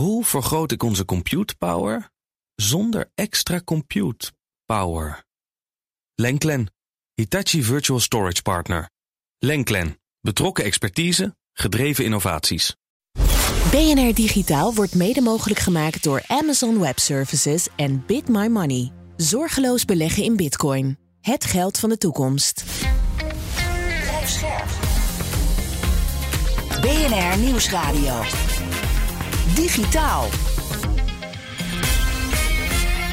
Hoe vergroot ik onze compute power zonder extra compute power? Lenklen, Hitachi Virtual Storage Partner. Lenklen, betrokken expertise, gedreven innovaties. BNR Digitaal wordt mede mogelijk gemaakt door Amazon Web Services en Bit My Money. Zorgeloos beleggen in Bitcoin. Het geld van de toekomst. BNR Nieuwsradio. Digitaal.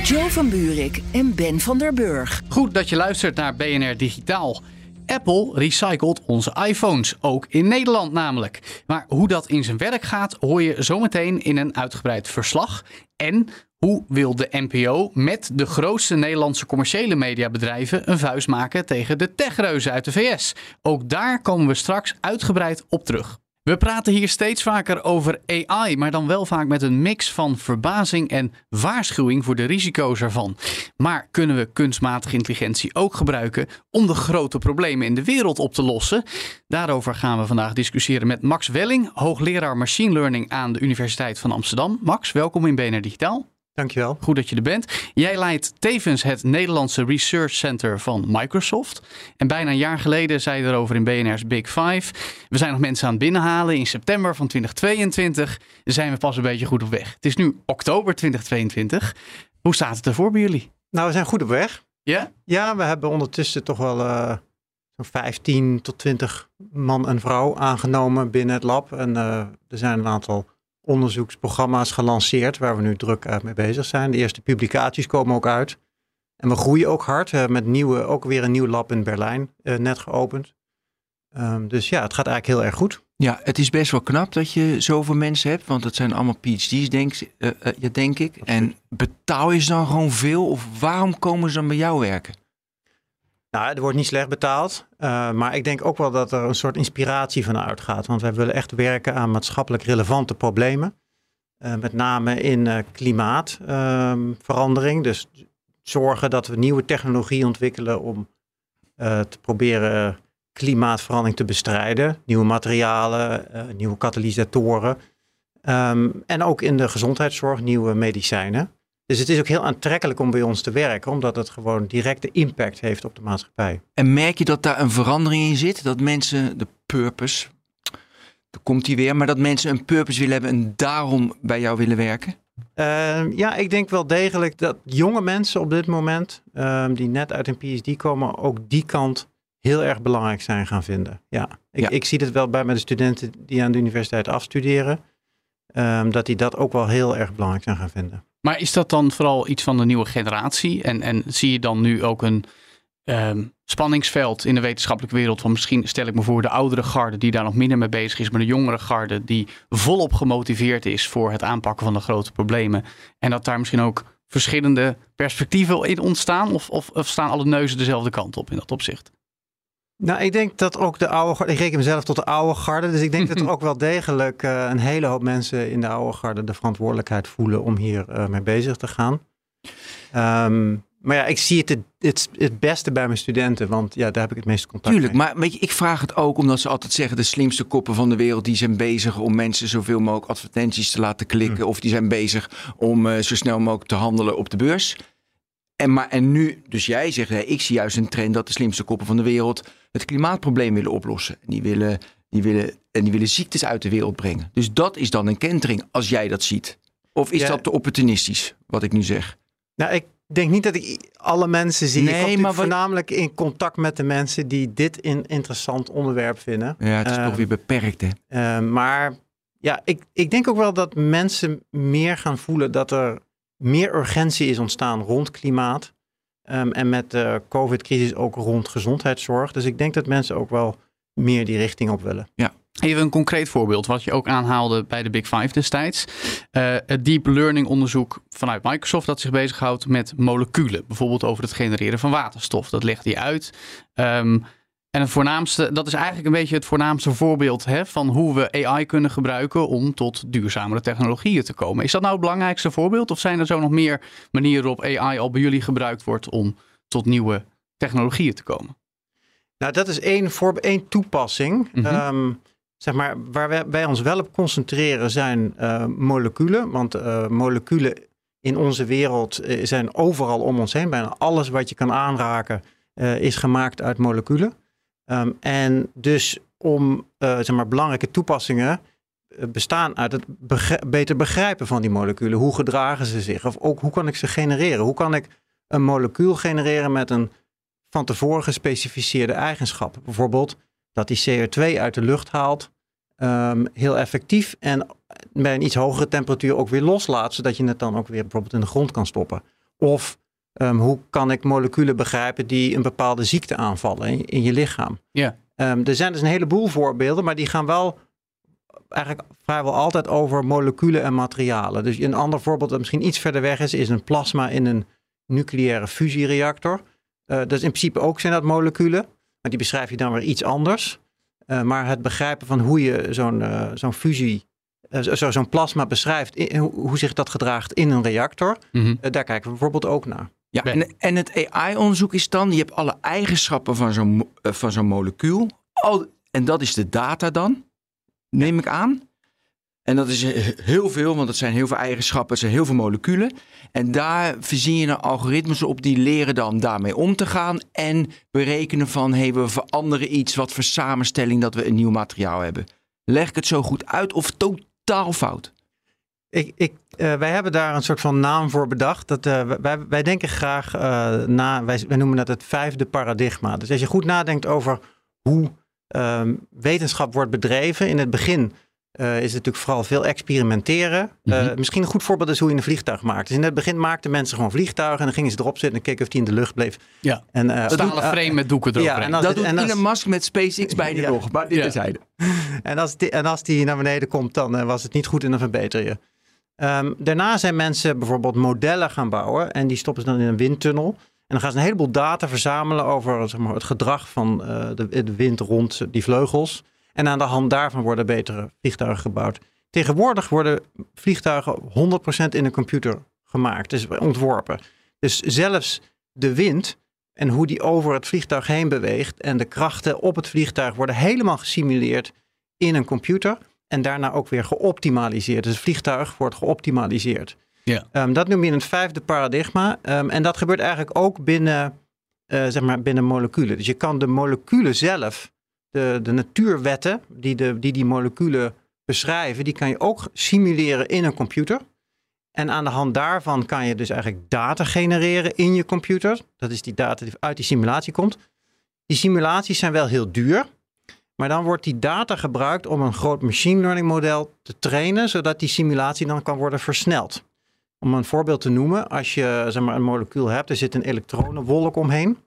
Joe van Buurik en Ben van der Burg. Goed dat je luistert naar BNR Digitaal. Apple recycelt onze iPhones, ook in Nederland namelijk. Maar hoe dat in zijn werk gaat, hoor je zometeen in een uitgebreid verslag. En hoe wil de NPO met de grootste Nederlandse commerciële mediabedrijven een vuist maken tegen de techreuzen uit de VS? Ook daar komen we straks uitgebreid op terug. We praten hier steeds vaker over AI, maar dan wel vaak met een mix van verbazing en waarschuwing voor de risico's ervan. Maar kunnen we kunstmatige intelligentie ook gebruiken om de grote problemen in de wereld op te lossen? Daarover gaan we vandaag discussiëren met Max Welling, hoogleraar machine learning aan de Universiteit van Amsterdam. Max, welkom in BNR Digitaal. Dankjewel. Goed dat je er bent. Jij leidt tevens het Nederlandse Research Center van Microsoft. En bijna een jaar geleden zei je erover in BNR's Big Five. We zijn nog mensen aan het binnenhalen. In september van 2022 zijn we pas een beetje goed op weg. Het is nu oktober 2022. Hoe staat het ervoor bij jullie? Nou, we zijn goed op weg. Ja? Ja, we hebben ondertussen toch wel uh, zo'n 15 tot 20 man en vrouw aangenomen binnen het lab. En uh, er zijn een aantal onderzoeksprogramma's gelanceerd waar we nu druk uh, mee bezig zijn. De eerste publicaties komen ook uit. En we groeien ook hard. We hebben met nieuwe, ook weer een nieuw lab in Berlijn uh, net geopend. Um, dus ja, het gaat eigenlijk heel erg goed. Ja, het is best wel knap dat je zoveel mensen hebt, want het zijn allemaal PhD's, denk, uh, ja, denk ik. Absoluut. En betaal je ze dan gewoon veel of waarom komen ze dan bij jou werken? Nou, er wordt niet slecht betaald. Uh, maar ik denk ook wel dat er een soort inspiratie van uitgaat. Want wij willen echt werken aan maatschappelijk relevante problemen. Uh, met name in uh, klimaatverandering. dus zorgen dat we nieuwe technologie ontwikkelen om te proberen klimaatverandering te bestrijden. Nieuwe materialen, nieuwe katalysatoren. Um, en ook in de gezondheidszorg nieuwe medicijnen. Dus het is ook heel aantrekkelijk om bij ons te werken, omdat het gewoon directe impact heeft op de maatschappij. En merk je dat daar een verandering in zit? Dat mensen de purpose, daar komt die weer, maar dat mensen een purpose willen hebben en daarom bij jou willen werken? Uh, ja, ik denk wel degelijk dat jonge mensen op dit moment, um, die net uit een PhD komen, ook die kant heel erg belangrijk zijn gaan vinden. Ja, ik, ja. ik zie het wel bij mijn studenten die aan de universiteit afstuderen, um, dat die dat ook wel heel erg belangrijk zijn gaan vinden. Maar is dat dan vooral iets van de nieuwe generatie? En, en zie je dan nu ook een um, spanningsveld in de wetenschappelijke wereld? Van misschien stel ik me voor de oudere garde die daar nog minder mee bezig is, maar de jongere garde die volop gemotiveerd is voor het aanpakken van de grote problemen. En dat daar misschien ook verschillende perspectieven in ontstaan? Of, of, of staan alle neuzen dezelfde kant op in dat opzicht? Nou, ik denk dat ook de oude garde, ik reken mezelf tot de oude garde, dus ik denk dat er ook wel degelijk uh, een hele hoop mensen in de oude garde de verantwoordelijkheid voelen om hier uh, mee bezig te gaan. Um, maar ja, ik zie het, het het beste bij mijn studenten, want ja, daar heb ik het meeste contact Tuurlijk, mee. maar weet je, ik vraag het ook omdat ze altijd zeggen de slimste koppen van de wereld, die zijn bezig om mensen zoveel mogelijk advertenties te laten klikken, hm. of die zijn bezig om uh, zo snel mogelijk te handelen op de beurs. En, maar, en nu, dus jij zegt, hè, ik zie juist een trend dat de slimste koppen van de wereld het klimaatprobleem willen oplossen. Die willen, die willen, en die willen ziektes uit de wereld brengen. Dus dat is dan een kentering als jij dat ziet. Of is ja. dat te opportunistisch, wat ik nu zeg? Nou, ik denk niet dat ik alle mensen zie. Nee, ik maar voornamelijk in contact met de mensen die dit een interessant onderwerp vinden. Ja, het is uh, toch weer beperkt, hè? Uh, maar ja, ik, ik denk ook wel dat mensen meer gaan voelen dat er meer urgentie is ontstaan rond klimaat. Um, en met de COVID-crisis ook rond gezondheidszorg. Dus ik denk dat mensen ook wel meer die richting op willen. Ja. Even een concreet voorbeeld, wat je ook aanhaalde bij de Big Five destijds. Uh, het deep learning onderzoek vanuit Microsoft dat zich bezighoudt met moleculen. Bijvoorbeeld over het genereren van waterstof. Dat legt hij uit. Um, en het voornaamste, dat is eigenlijk een beetje het voornaamste voorbeeld hè, van hoe we AI kunnen gebruiken om tot duurzamere technologieën te komen. Is dat nou het belangrijkste voorbeeld? Of zijn er zo nog meer manieren waarop AI al bij jullie gebruikt wordt om tot nieuwe technologieën te komen? Nou, dat is één, voor, één toepassing. Mm -hmm. um, zeg maar, waar wij, wij ons wel op concentreren zijn uh, moleculen. Want uh, moleculen in onze wereld uh, zijn overal om ons heen. Bijna alles wat je kan aanraken is gemaakt uit moleculen. Um, en dus om zeg maar, belangrijke toepassingen bestaan uit het beter begrijpen van die moleculen. Hoe gedragen ze zich? Of ook hoe kan ik ze genereren? Hoe kan ik een molecuul genereren met een van tevoren gespecificeerde eigenschap? Bijvoorbeeld dat die CO2 uit de lucht haalt, um, heel effectief en bij een iets hogere temperatuur ook weer loslaat, zodat je het dan ook weer bijvoorbeeld in de grond kan stoppen. Of um, hoe kan ik moleculen begrijpen die een bepaalde ziekte aanvallen in, in je lichaam? Ja. Um, er zijn dus een heleboel voorbeelden, maar die gaan wel eigenlijk vrijwel altijd over moleculen en materialen. Dus een ander voorbeeld dat misschien iets verder weg is, is een plasma in een nucleaire fusiereactor. Uh, dus in principe ook zijn dat moleculen, maar die beschrijf je dan weer iets anders. Uh, maar het begrijpen van hoe je zo'n uh, zo'n fusie, zo, zo'n plasma beschrijft, in, hoe zich dat gedraagt in een reactor, mm -hmm. daar kijken we bijvoorbeeld ook naar. Ja, en, en het AI-onderzoek is dan, je hebt alle eigenschappen van zo'n van zo'n molecuul, al, en dat is de data dan neem ik aan. En dat is heel veel, want het zijn heel veel eigenschappen, het zijn heel veel moleculen. En daar verzin je dan algoritmes op die leren dan daarmee om te gaan. En berekenen van, hé, hey, we veranderen iets, wat voor samenstelling dat we een nieuw materiaal hebben. Leg ik het zo goed uit of totaal fout? Ik, ik, uh, wij hebben daar een soort van naam voor bedacht. Dat, uh, wij, wij denken graag uh, na, wij, wij noemen dat het vijfde paradigma. Dus als je goed nadenkt over hoe um, wetenschap wordt bedreven. In het begin uh, is het natuurlijk vooral veel experimenteren. Mm -hmm. Misschien een goed voorbeeld is hoe je een vliegtuig maakt. Dus in het begin maakten mensen gewoon vliegtuigen en dan gingen ze erop zitten en keken of die in de lucht bleef. Ja, en, uh, Stalen frame met doeken erop. Ja, en dat doet en als, Elon Musk met SpaceX bijna ja, nog, maar dit ja. En als, die, en als die naar beneden komt, dan was het niet goed en dan verbeter je. Um, daarna zijn mensen bijvoorbeeld modellen gaan bouwen en die stoppen ze dan in een windtunnel. En dan gaan ze een heleboel data verzamelen over het gedrag van uh, de, de, wind rond die vleugels. En aan de hand daarvan worden betere vliegtuigen gebouwd. Tegenwoordig worden vliegtuigen 100% in een computer gemaakt, dus ontworpen. Dus zelfs de wind en hoe die over het vliegtuig heen beweegt en de krachten op het vliegtuig worden helemaal gesimuleerd in een computer. En daarna ook weer geoptimaliseerd. Dus het vliegtuig wordt geoptimaliseerd. Ja. Um, dat noem je een vijfde paradigma. Um, en dat gebeurt eigenlijk ook binnen, uh, zeg maar binnen moleculen. Dus je kan de moleculen zelf, de, de natuurwetten die, de, die die moleculen beschrijven, die kan je ook simuleren in een computer. En aan de hand daarvan kan je dus eigenlijk data genereren in je computer. Dat is die data die uit die simulatie komt. Die simulaties zijn wel heel duur. Maar dan wordt die data gebruikt om een groot machine learning model te trainen, zodat die simulatie dan kan worden versneld. Om een voorbeeld te noemen, als je zeg maar, een molecuul hebt, er zit een elektronenwolk omheen.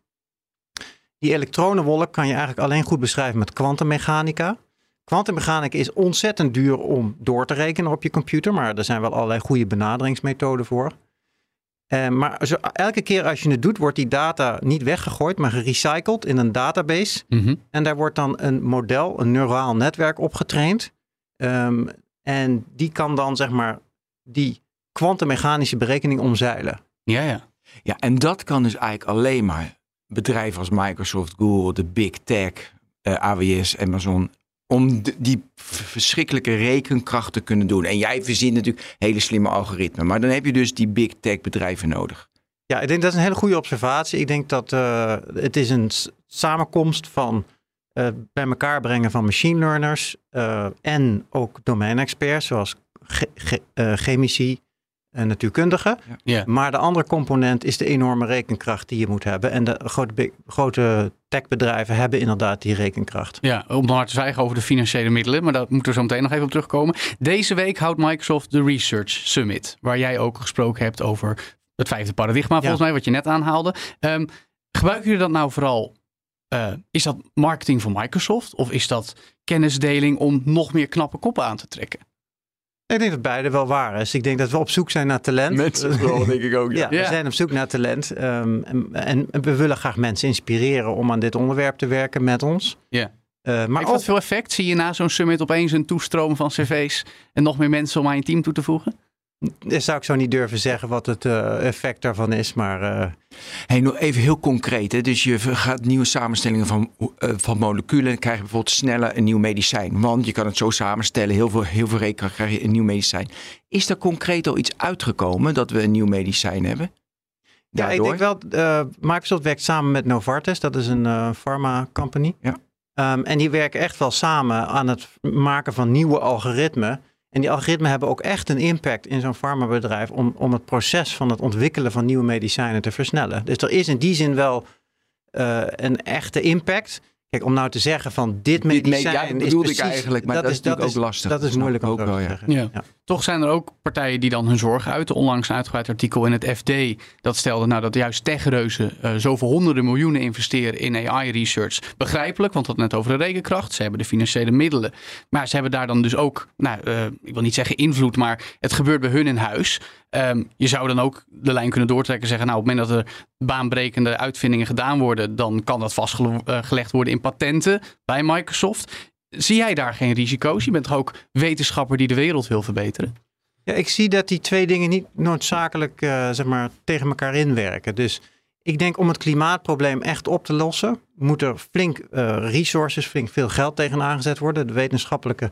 Die elektronenwolk kan je eigenlijk alleen goed beschrijven met kwantummechanica. Kwantummechanica is ontzettend duur om door te rekenen op je computer, maar er zijn wel allerlei goede benaderingsmethoden voor. Uh, maar zo, elke keer als je het doet, wordt die data niet weggegooid, maar gerecycled in een database. Mm -hmm. En daar wordt dan een model, een neuraal netwerk opgetraind. Um, en die kan dan zeg maar die kwantummechanische berekening omzeilen. Ja, ja. Ja, en dat kan dus eigenlijk alleen maar bedrijven als Microsoft, Google, de Big Tech, uh, AWS, Amazon, om die verschrikkelijke rekenkracht te kunnen doen. En jij verzint natuurlijk hele slimme algoritmen, maar dan heb je dus die Big Tech bedrijven nodig. Ja, ik denk dat is een hele goede observatie. Ik denk dat uh, het is een samenkomst van uh, bij elkaar brengen van machine learners en ook domeinexperts zoals chemici, natuurkundige. Ja. Maar de andere component is de enorme rekenkracht die je moet hebben. En de grote, grote techbedrijven hebben inderdaad die rekenkracht. Ja, om dan maar te zwijgen over de financiële middelen. Maar daar moeten we zo meteen nog even op terugkomen. Deze week houdt Microsoft de Research Summit. Waar jij ook gesproken hebt over het vijfde paradigma, volgens ja. mij, wat je net aanhaalde. Um, gebruiken jullie dat nou vooral uh, is dat marketing voor Microsoft of is dat kennisdeling om nog meer knappe koppen aan te trekken? Ik denk dat beide wel waar is. Ik denk dat we op zoek zijn naar talent. Mensen vooral, denk ik ook. Ja, ja, we zijn op zoek naar talent. Um, en, en, we willen graag mensen inspireren om aan dit onderwerp te werken met ons. Ja. Uh, maar Heeft dat veel effect? Zie je na zo'n summit opeens een toestroom van cv's en nog meer mensen om aan je team toe te voegen? Dat zou ik zo niet durven zeggen wat het uh, effect daarvan is, maar... Uh... Hey, nog even heel concreet. Hè? Dus je gaat nieuwe samenstellingen van, uh, van moleculen... en krijg je bijvoorbeeld sneller een nieuw medicijn. Want je kan het zo samenstellen, heel veel, heel veel rekening krijg je een nieuw medicijn. Is er concreet al iets uitgekomen dat we een nieuw medicijn hebben? Daardoor? Ja, ik denk wel, Microsoft werkt samen met Novartis. Dat is een pharma company. Ja. Um, en die werken echt wel samen aan het maken van nieuwe algoritmen en die algoritmen hebben ook echt een impact in zo'n farmabedrijf om, om het proces van het ontwikkelen van nieuwe medicijnen te versnellen. Dus er is in die zin wel uh, een echte impact. Kijk, om nou te zeggen van dit medicijn ja, is precies, ik eigenlijk, maar dat, is natuurlijk ook lastig. Dat is moeilijk ook wel, ja. Ja. Toch zijn er ook partijen die dan hun zorgen uiten. Onlangs een uitgebreid artikel in het FD dat stelde nou dat juist techreuzen uh, zoveel honderden miljoenen investeren in AI-research. Begrijpelijk, want we hadden net over de rekenkracht. Ze hebben de financiële middelen. Maar ze hebben daar dan dus ook, nou, uh, ik wil niet zeggen invloed, maar het gebeurt bij hun in huis. Um, je zou dan ook de lijn kunnen doortrekken en zeggen, nou op het moment dat er baanbrekende uitvindingen gedaan worden, dan kan dat vastgelegd worden in patenten bij Microsoft. Zie jij daar geen risico's? Je bent toch ook wetenschapper die de wereld wil verbeteren? Ja, ik zie dat die twee dingen niet noodzakelijk uh, zeg maar, tegen elkaar inwerken. Dus ik denk om het klimaatprobleem echt op te lossen, moet er flink uh, resources, flink veel geld tegen aangezet worden. De, wetenschappelijke,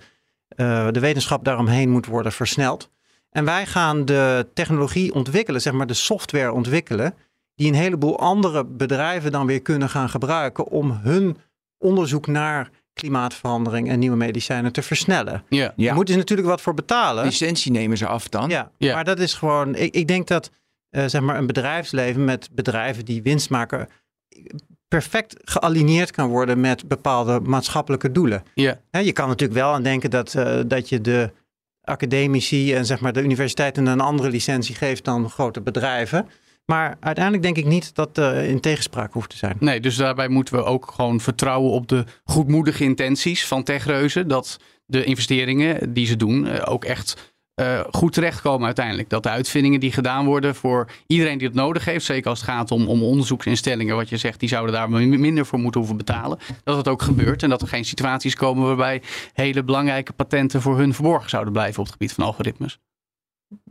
uh, de wetenschap daaromheen moet worden versneld. En wij gaan de technologie ontwikkelen, zeg maar de software ontwikkelen, die een heleboel andere bedrijven dan weer kunnen gaan gebruiken om hun onderzoek naar klimaatverandering en nieuwe medicijnen te versnellen. Ja. ja. moeten ze natuurlijk wat voor betalen. Licentie nemen ze af dan. Ja, ja. maar dat is gewoon. Ik, ik denk dat uh, zeg maar een bedrijfsleven met bedrijven die winst maken perfect gealigneerd kan worden met bepaalde maatschappelijke doelen. Ja. je kan natuurlijk wel aan denken dat, uh, dat je de academici en zeg maar de universiteiten een andere licentie geeft dan grote bedrijven. Maar uiteindelijk denk ik niet dat uh, in tegenspraak hoeft te zijn. Nee, dus daarbij moeten we ook gewoon vertrouwen op de goedmoedige intenties van techreuzen. Dat de investeringen die ze doen uh, ook echt uh, goed terechtkomen uiteindelijk. Dat de uitvindingen die gedaan worden voor iedereen die het nodig heeft, zeker als het gaat om, om onderzoeksinstellingen, wat je zegt, die zouden daar minder voor moeten hoeven betalen. Dat het ook gebeurt en dat er geen situaties komen waarbij hele belangrijke patenten voor hun verborgen zouden blijven op het gebied van algoritmes.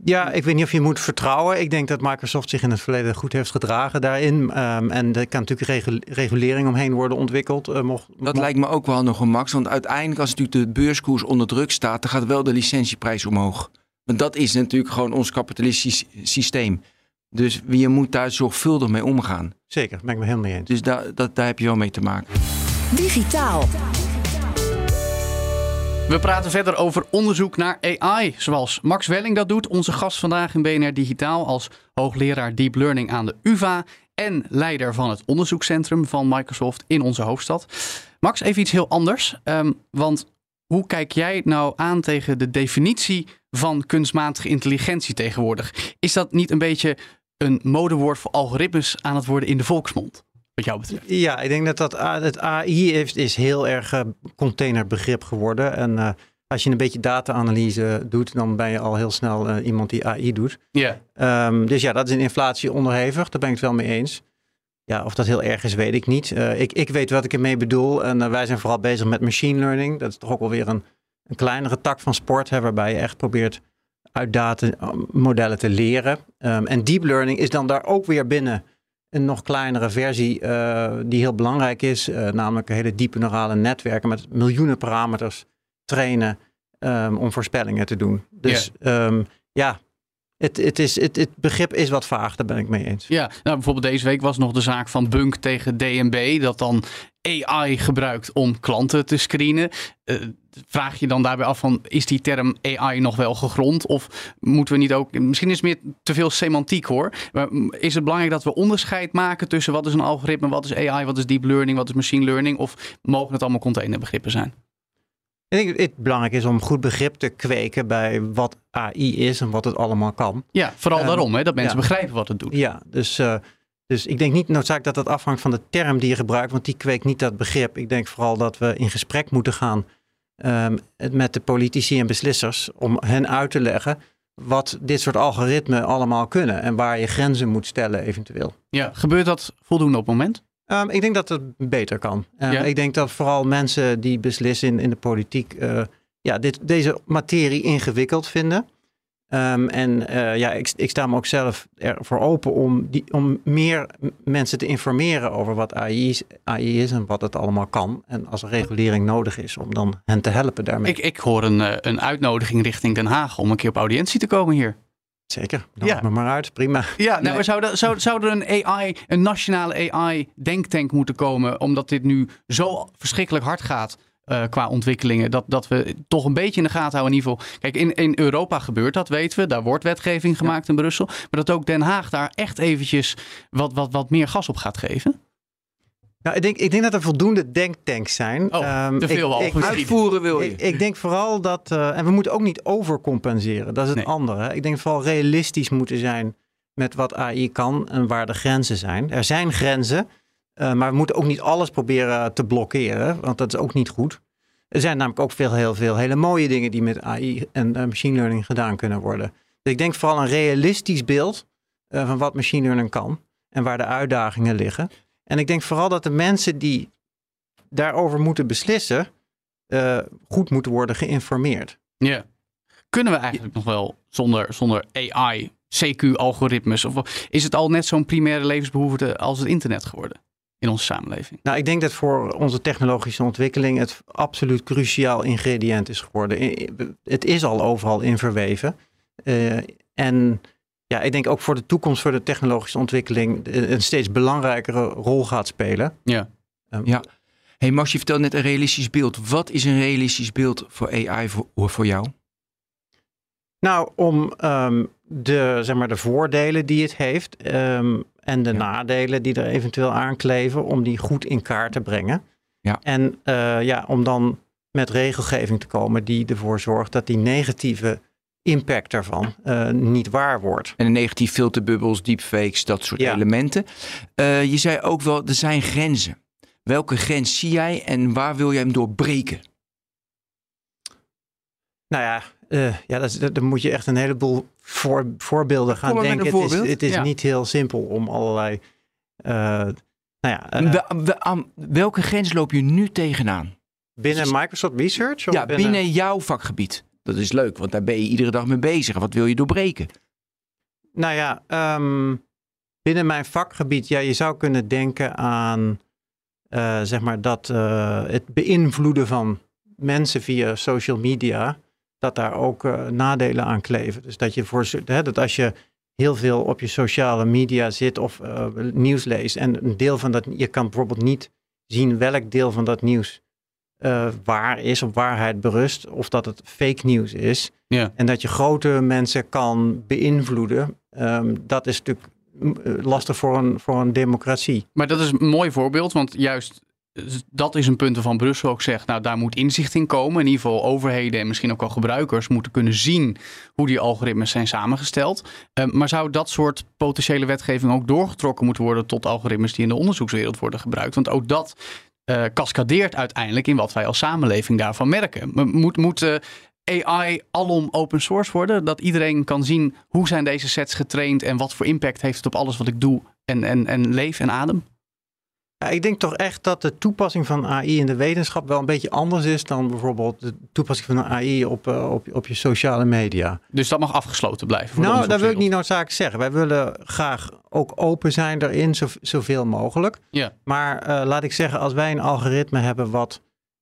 Ja, ik weet niet of je moet vertrouwen. Ik denk dat Microsoft zich in het verleden goed heeft gedragen daarin. Um, en er kan natuurlijk regulering omheen worden ontwikkeld. Uh, mocht, dat lijkt me ook wel nog een max. Want uiteindelijk, als natuurlijk de beurskoers onder druk staat, dan gaat wel de licentieprijs omhoog. Want dat is natuurlijk gewoon ons kapitalistisch systeem. Dus je moet daar zorgvuldig mee omgaan. Zeker, ben ik me helemaal mee eens. Dus daar, dat, daar heb je wel mee te maken. Digitaal. We praten verder over onderzoek naar AI, zoals Max Welling dat doet. Onze gast vandaag in BNR Digitaal als hoogleraar Deep Learning aan de UvA en leider van het onderzoekscentrum van Microsoft in onze hoofdstad. Max, even iets heel anders. Um, want hoe kijk jij nou aan tegen de definitie van kunstmatige intelligentie tegenwoordig? Is dat niet een beetje een modewoord voor algoritmes aan het worden in de volksmond? Wat jou betreft. Ja, ik denk dat, dat het AI heeft, is heel erg uh, containerbegrip geworden. En uh, als je een beetje data-analyse doet, dan ben je al heel snel uh, iemand die AI doet. Ja. Um, dus ja, dat is een inflatie onderhevig. Daar ben ik het wel mee eens. Ja, of dat heel erg is, weet ik niet. Uh, ik, ik weet wat ik ermee bedoel. En wij zijn vooral bezig met machine learning. Dat is toch ook wel weer een, een kleinere tak van sport, hè, waarbij je echt probeert uit data modellen te leren. Um, en deep learning is dan daar ook weer binnen een nog kleinere versie uh, die heel belangrijk is. namelijk hele diepe neurale netwerken met miljoenen parameters trainen um, om voorspellingen te doen. Dus yeah. ja, het, het, is, het, begrip is wat vaag, daar ben ik mee eens. Ja, nou, bijvoorbeeld deze week was nog de zaak van Bunk tegen DNB, dat dan AI gebruikt om klanten te screenen. Uh, vraag je dan daarbij af van, is die term AI nog wel gegrond? Of moeten we niet ook, misschien is het meer te veel semantiek hoor. Maar is het belangrijk dat we onderscheid maken tussen wat is een algoritme, wat is AI, wat is deep learning, wat is machine learning? Of mogen het allemaal containerbegrippen zijn? Ik denk dat het belangrijk is om goed begrip te kweken bij wat AI is en wat het allemaal kan. Ja, vooral um, daarom, hè, dat mensen ja. begrijpen wat het doet. Ja, dus, uh, dus ik denk niet noodzakelijk dat dat afhangt van de term die je gebruikt, want die kweekt niet dat begrip. Ik denk vooral dat we in gesprek moeten gaan um, met de politici en beslissers om hen uit te leggen wat dit soort algoritmen allemaal kunnen en waar je grenzen moet stellen eventueel. Ja, gebeurt dat voldoende op het moment? Um, ik denk dat het beter kan. Ja. Ik denk dat vooral mensen die beslissen in, in de politiek uh, ja, dit, deze materie ingewikkeld vinden. Ehm, en eh, ja, ik, ik sta me ook zelf ervoor open om, die, om meer mensen te informeren over wat AI is, AI is en wat het allemaal kan. En als er regulering nodig is, om dan hen te helpen daarmee. Ik, ik hoor een, eh, een uitnodiging richting Den Haag om een keer op audiëntie te komen hier. Zeker, nodig Ja. me maar uit, prima. Ja, nou, Nee. zou, er- zou, zou er een AI, een nationale AI-denktank moeten komen, omdat dit nu zo verschrikkelijk hard gaat eh, qua ontwikkelingen, dat, dat we toch een beetje in de gaten houden in ieder geval. Kijk, in, in Europa gebeurt dat, weten we. Daar wordt wetgeving gemaakt in Brussel. Maar dat ook Den Haag daar echt eventjes wat, wat, wat meer gas op gaat geven. Nou, ik, denk, ik denk dat er voldoende denktanks zijn. Oh, Ehm, te veel ik- al ik-. Uitvoeren wil je. Ik, ik denk vooral dat, eh, en we moeten ook niet overcompenseren. Dat is het Nee. andere. hè. Ik denk vooral realistisch moeten zijn met wat AI kan en waar de grenzen zijn. Er zijn grenzen, eh, maar we moeten ook niet alles proberen te blokkeren, want dat is ook niet goed. Er zijn namelijk ook veel, heel veel hele mooie dingen die met AI en eh, machine learning gedaan kunnen worden. Dus ik denk vooral een realistisch beeld eh, van wat machine learning kan en waar de uitdagingen liggen. En ik denk vooral dat de mensen die daarover moeten beslissen, eh, goed moeten worden geïnformeerd. Ja. Kunnen we eigenlijk nog wel zonder, zonder AI, CQ-algoritmes? Of is het al net zo'n primaire levensbehoefte als het internet geworden in onze samenleving? Nou, ik denk dat voor onze technologische ontwikkeling het absoluut cruciaal ingrediënt is geworden. Het is al overal in verweven. Eh, en ja, ik denk ook voor de toekomst, voor de technologische ontwikkeling, eh, een steeds belangrijkere rol gaat spelen. Ja. Ehm, Ja. hey Mars, je vertelt net een realistisch beeld. Wat is een realistisch beeld voor AI voor, voor jou? Nou, om ehm, de, zeg maar, de voordelen die het heeft ehm, en de Ja. nadelen die er eventueel aankleven, om die goed in kaart te brengen. Ja. En eh, ja, om dan met regelgeving te komen die ervoor zorgt dat die negatieve impact daarvan eh, niet waar wordt. En een negatief filterbubbels, deepfakes, dat soort Ja. elementen. Eh, je zei ook wel, er zijn grenzen. Welke grens zie jij en waar wil jij hem doorbreken? Nou ja, eh, ja dat dat, dan moet je echt een heleboel voor, voorbeelden gaan Kom denken. Het is, het is Ja. niet heel simpel om allerlei. nou ja, aan welke grens loop je nu tegenaan? binnen Microsoft Research? of Ja, binnen jouw vakgebied. Dat is leuk, want daar ben je iedere dag mee bezig. Wat wil je doorbreken? Nou ja, ehm, binnen mijn vakgebied, ja, je zou kunnen denken aan, eh, zeg maar, dat eh, het beïnvloeden van mensen via social media, dat daar ook eh, nadelen aan kleven. Dus dat je voor, hè, dat als je heel veel op je sociale media zit of nieuws leest en een deel van dat, je kan bijvoorbeeld niet zien welk deel van dat nieuws eh, waar is, op waarheid berust, of dat het fake nieuws is. Ja. En dat je grote mensen kan beïnvloeden, ehm, dat is natuurlijk eh, lastig voor een, voor een democratie. Maar dat is een mooi voorbeeld, want juist eh, dat is een punt waarvan Brussel ook zegt, nou daar moet inzicht in komen. In ieder geval overheden en misschien ook al gebruikers moeten kunnen zien hoe die algoritmes zijn samengesteld. Eh, maar zou dat soort potentiële wetgeving ook doorgetrokken moeten worden tot algoritmes die in de onderzoekswereld worden gebruikt? Want ook dat eh cascadeert uiteindelijk in wat wij als samenleving daarvan merken. Moet, moet eh, AI alom open source worden? Dat iedereen kan zien hoe zijn deze sets getraind en wat voor impact heeft het op alles wat ik doe en, en, en leef en adem? Ik denk toch echt dat de toepassing van AI in de wetenschap wel een beetje anders is dan bijvoorbeeld de toepassing van AI op, eh, op, op je sociale media. Dus dat mag afgesloten blijven. Voor nou, dat wil ik niet noodzakelijk zeggen. Wij willen graag ook open zijn daarin, zo, zoveel mogelijk. Ja. Maar eh, laat ik zeggen, als wij een algoritme hebben wat,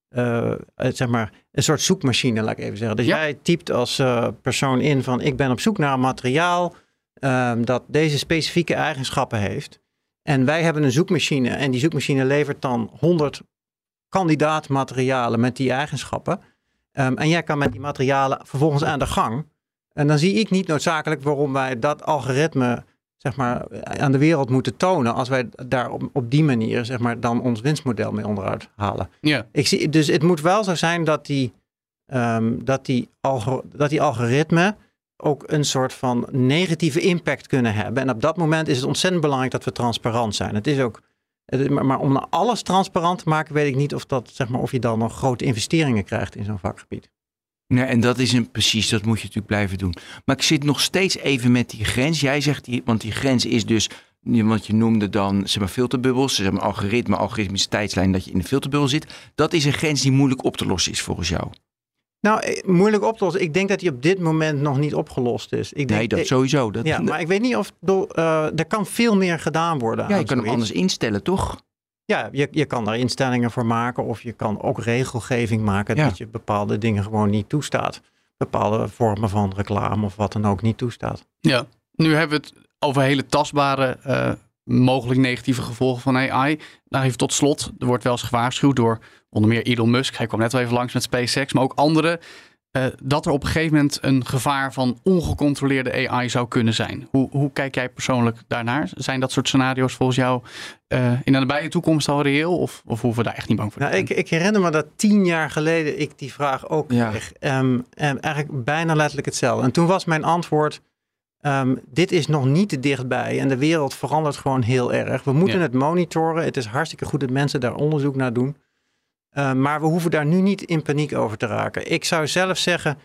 eh, zeg maar, een soort zoekmachine, laat ik even zeggen. Dus Ja. jij typt als persoon in van ik ben op zoek naar een materiaal ehm, dat deze specifieke eigenschappen heeft. En wij hebben een zoekmachine en die zoekmachine levert dan 100 kandidaatmaterialen met die eigenschappen. Ehm, en jij kan met die materialen vervolgens aan de gang. En dan zie ik niet noodzakelijk waarom wij dat algoritme zeg maar, aan de wereld moeten tonen als wij daar op, op die manier zeg maar, dan ons winstmodel mee onderuit halen. Ja, Ik zie, dus het moet wel zo zijn dat die, ehm, dat, die algo, dat die algoritmen ook een soort van negatieve impact kunnen hebben. En op dat moment is het ontzettend belangrijk dat we transparant zijn. Het is ook, maar, om alles transparant te maken, weet ik niet of, dat, zeg maar, of je dan nog grote investeringen krijgt in zo'n vakgebied. Nee, en dat is een precies, dat moet je natuurlijk blijven doen. Maar ik zit nog steeds even met die grens. Jij zegt, die, want die grens is dus, want je noemde dan zeg maar, filterbubbels, zeg maar, algoritme, algoritmische tijdslijn, dat je in de filterbubbel zit. Dat is een grens die moeilijk op te lossen is volgens jou. Nou, eh, moeilijk op te lossen. Ik denk dat die op dit moment nog niet opgelost is. Ik denk, Nee, dat sowieso. Dat, Ja, maar ik weet niet of do- eh, er kan veel meer gedaan worden. ja, je kan hem anders instellen, toch? Ja, je, je kan daar instellingen voor maken of je kan ook regelgeving maken Ja. dat je bepaalde dingen gewoon niet toestaat. Bepaalde vormen van reclame of wat dan ook niet toestaat. Ja, nu hebben we het over hele tastbare, eh, mogelijk negatieve gevolgen van AI. Nou, even tot slot, er wordt wel eens gewaarschuwd door onder meer Elon Musk. Hij kwam net wel even langs met SpaceX, maar ook anderen. eh, dat er op een gegeven moment een gevaar van ongecontroleerde AI zou kunnen zijn. Hoe, hoe kijk jij persoonlijk daarnaar? Zijn dat soort scenario's volgens jou eh, in de nabije toekomst al reëel? Of, of hoeven we daar echt niet bang voor te Nou, zijn? ik, ik herinner me dat tien jaar geleden ik die vraag ook Ja. kreeg. Ehm, en eigenlijk bijna letterlijk hetzelfde. En toen was mijn antwoord, ehm, dit is nog niet te dichtbij. En de wereld verandert gewoon heel erg. We moeten Ja. het monitoren. Het is hartstikke goed dat mensen daar onderzoek naar doen. Ehm, maar we hoeven daar nu niet in paniek over te raken. Ik zou zelf zeggen,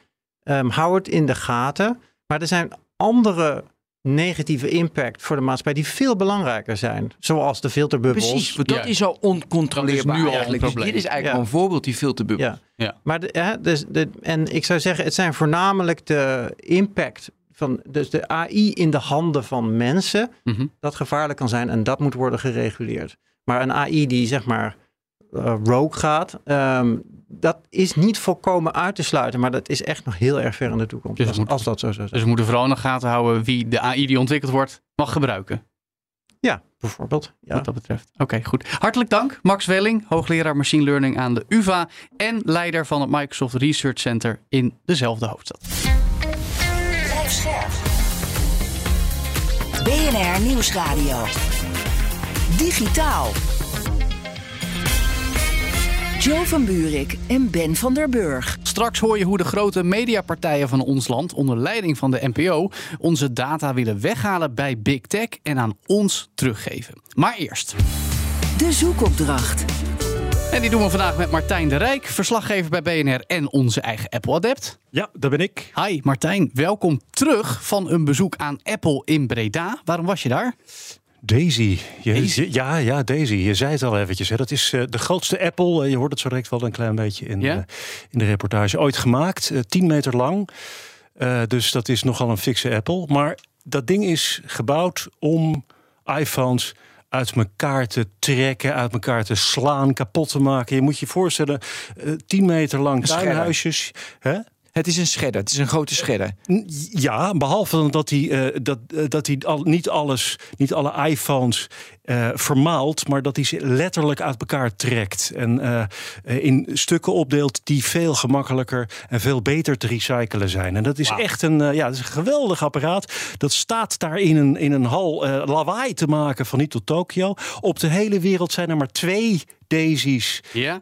ehm, hou het in de gaten. Maar er zijn andere negatieve impact voor de maatschappij die veel belangrijker zijn. Zoals de filterbubbels. Precies, want dat Ja. is al oncontroleerbaar is nu al. Dus probleem. dit is eigenlijk Ja. een voorbeeld, die filterbubbel. Ja. Ja. Maar de, hè, dus de, en ik zou zeggen, het zijn voornamelijk de impact van dus de AI in de handen van mensen Mhm. dat gevaarlijk kan zijn en dat moet worden gereguleerd. Maar een AI die zeg maar eh, rogue gaat, ehm, dat is niet volkomen uit te sluiten, maar dat is echt nog heel erg ver in de toekomst. Dus als, het moet- als dat zo zou zijn. Dus we moeten vooral in de gaten houden wie de AI die ontwikkeld wordt mag gebruiken. ja, bijvoorbeeld. Ja. Wat dat betreft. Oké, goed. Hartelijk dank, Max Welling, hoogleraar machine learning aan de UVA en leider van het Microsoft Research Center in dezelfde hoofdstad. BNR Nieuwsradio. Digitaal. Joe van Buurik en Ben van der Burg. Straks hoor je hoe de grote mediapartijen van ons land onder leiding van de NPO onze data willen weghalen bij Big Tech en aan ons teruggeven. Maar eerst. De zoekopdracht. En die doen we vandaag met Martijn de Rijk, verslaggever bij BNR en onze eigen Apple-adept. Ja, daar ben ik. Hi Martijn, welkom terug van een bezoek aan Apple in Breda. Waarom was je daar? Daisy. Je- Daisy? je- ja, ja, Daisy. Je zei het al eventjes. Hè. Dat is eh, de grootste Apple. Eh, je hoort het zo direct wel een klein beetje in, eh, in de reportage. Ooit gemaakt. eh, 10 meter lang. Dus dat is nogal een fikse Apple. Maar dat ding is gebouwd om iPhones uit elkaar te trekken, uit elkaar te slaan, kapot te maken. Je moet je voorstellen, eh 10 meter lang tuinhuisjes. Hè? Het is een scherder, het is een grote scherder. N- Ja, behalve dat hij, eh, dat, eh, dat hij al, niet alles, niet alle iPhones eh, vermaalt, maar dat hij ze letterlijk uit elkaar trekt. En eh, in stukken opdeelt die veel gemakkelijker en veel beter te recyclen zijn. En dat is echt een, eh, ja, dat is een geweldig apparaat. Dat staat daar in een, in een hal lawaai te maken van niet tot Tokio. Op de hele wereld zijn er maar twee Daisies Ja?